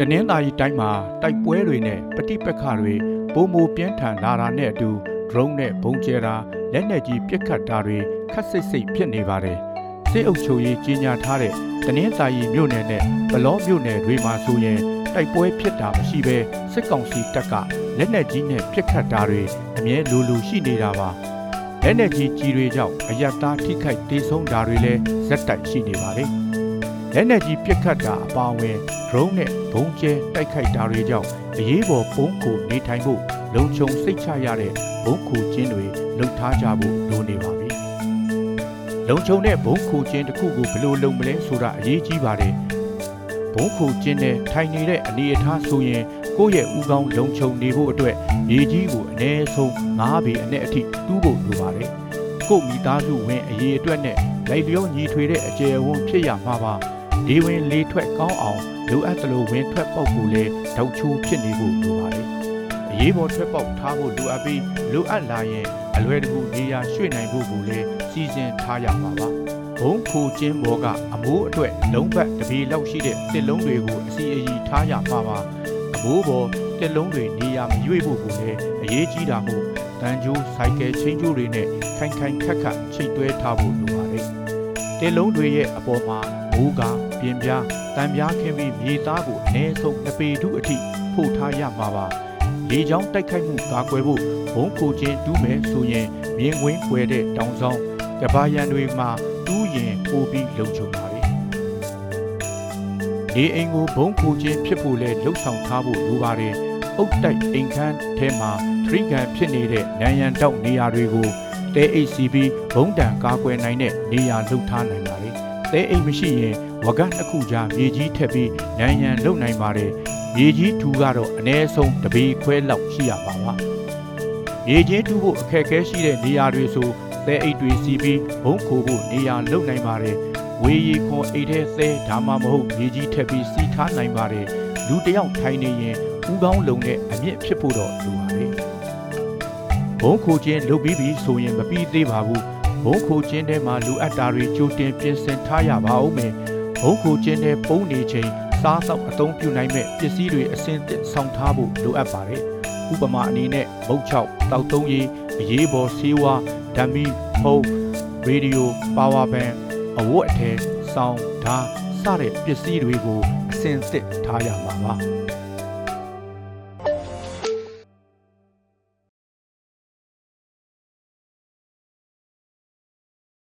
တနင်္သာရီတိုင်းမှာတိုက်ပွဲတွေနဲ့ပဋိပက္ခတွေပုံမူပြင်းထန်လာတာနဲ့အတူ drone နဲ့ဘုံကျဲတာလက်နက်ကြီးပစ်ခတ်တာတွေခက်စိတ်စိတ်ဖြစ်နေပါတယ်စစ်အုပ်ချုပ်ရေးကြီးညာထားတဲ့တနင်္သာရီမြို့နယ်နဲ့ဘလောမြို့နယ်တွေမှာဆိုရင်တိုက်ပွဲဖြစ်တာမရှိဘဲစစ်ကောင်စီတပ်ကလက်နက်ကြီးနဲ့ပစ်ခတ်တာတွေအမြဲလိုလိုရှိနေတာပါလက်နက်ကြီးကြီးတွေကြောင့်အယက်သားထိခိုက်ဒေဆုံးတာတွေလည်းဇက်တိုက်ရှိနေပါတယ် လက်နက်ကြီးပစ်ခတ်တာအပါအဝင် drone နဲ့ဘုံကျဲတိုက်ခိုက်တာတွေကြောင့်အရေးပေါ်ပုံကိုနေထိုင်ဖို့လုံခြုံစိတ်ချရတဲ့ဘုံခုချင်းတွေလှုပ်ထားကြဖို့လိုနေပါပြီ။လုံခြုံတဲ့ဘုံခုချင်းတစ်ခုကိုဘယ်လိုလုပ်မလဲဆိုတာအရေးကြီးပါတယ်။ဘုံခုချင်းနဲ့ထိုင်နေတဲ့အနေအထားဆိုရင်ကိုယ့်ရဲ့ဥကောင်းလုံခြုံနေဖို့အတွက်မြေကြီးကိုအ ਨੇ ဆုံး၅ပေအနဲ့အထိတူးဖို့လိုပါတယ်။ကိုယ့်မိသားစုဝင်အရေးအတွက်နဲ့လိုက်လျောညီထွေတဲ့အကျယ်အဝန်းဖြစ်ရမှာပါ။ ဒီဝင်လေးထွက်ကောင်းအောင်လိုအပ်သလိုဝင်ထွက်ပေါက်ကိုလည်းတောက်ချိုးဖြစ်နေဖို့လိုပါတယ်။အရေးပေါ်ထွက်ပေါက်ထားဖို့လိုအပ်ပြီးလိုအပ်လာရင်အလွယ်တကူနေရာရွှေ့နိုင်ဖို့ကိုလည်းစီစဉ်ထားရမှာပါ။ဘုံခိုကျင်းဘောကအမိုးအတွက်လုံးပတ်တစ်ပေလောက်ရှိတဲ့တစ်လုံးတွေကိုအစီအီထားရမှာပါ။အမိုးပေါ်တစ်လုံးတွေနေရာမရွေ့ဖို့ကိုလည်းအရေးကြီးတာမို့တန်ကြိုးစိုက်ကယ်ချင်းကျိုးတွေနဲ့ခိုင်ခိုင်ခက်ခက်ချိတ်တွဲထားဖို့လိုပါတယ်။တစ်လုံးတွေရဲ့အပေါ်မှာမိုးက ပြင်းပြားတံပြားခင်းပြီးမြေသားကိုအ ਨੇ ဆုံးနှစ်ပေထုအထိဖို့ထားရမှာပါ။လေချောင်းတိုက်ခိုက်မှုကာကွယ်ဖို့ဘုံခိုချင်းတူးမယ်ဆိုရင်မြင်းဝင်းွယ်တဲ့တောင်ဆောင်ကဘာရန်တွေမှာတူးရင်ပိုပြီးလုံခြုံပါလေ။ဒီအိမ်ကိုဘုံခိုချင်းဖြစ်ဖို့လဲလှုပ်ဆောင်ထားဖို့လိုပါတယ်။အုတ်တိုက်အိမ်ခန်းထဲမှာထရိကန်ဖြစ်နေတဲ့နံရံတောက်နေရာတွေကိုတဲအိတ်စီပြီးဘုံတံကာကွယ်နိုင်တဲ့နေရာလှုပ်ထားနိုင်ပါလေ။တဲအိမ်မရှိရင်ဝကနှစ်ခုကြားမြေကြီးထက်ပြီးနံရံလုံနိုင်ပါတယ်မြေကြီးထူကတော့အ ਨੇ ဆုံးတပေခွဲလောက်ရှိရပါပါမြေကြီးထူဖို့အခက်အခဲရှိတဲ့နေရာတွေဆိုသဲအိတ်တွေစီးပြီးဘုံခိုဖို့နေရာလုံနိုင်ပါတယ်ဝေရီခွန်အိတ်ထဲသဲဒါမှမဟုတ်မြေကြီးထက်ပြီးစီထားနိုင်ပါတယ်လူတစ်ယောက်ထိုင်နေရင်ဥကောင်းလုံနဲ့အမြင့်ဖြစ်ဖို့တော့လိုပါတယ်ဘုံခိုခြင်းလုပ်ပြီးပြီဆိုရင်မပြီးသေးပါဘူးဘုံခိုခြင်းထဲမှာလူအပ်တာတွေကြိုတင်ပြင်ဆင်ထားရပါဦးမယ် ဘုံခိုခြင်းနဲ့ပုံနေချိန်စားသောက်အသုံးပြုနိုင်မဲ့ပစ္စည်းတွေအစင်သစ်ဆောင်ထားဖို့လိုအပ်ပါတယ်။ဥပမာအနေနဲ့မုတ်ချောက်တောက်သုံးရည်အရေးပေါ်ဆေးဝါးဓာတ်မီဖုန်းရေဒီယိုပါဝါဘန်အဝတ်အထည်စောင်းဓာတ်စတဲ့ပစ္စည်းတွေကိုအစင်သစ်ထားရမှာပါ။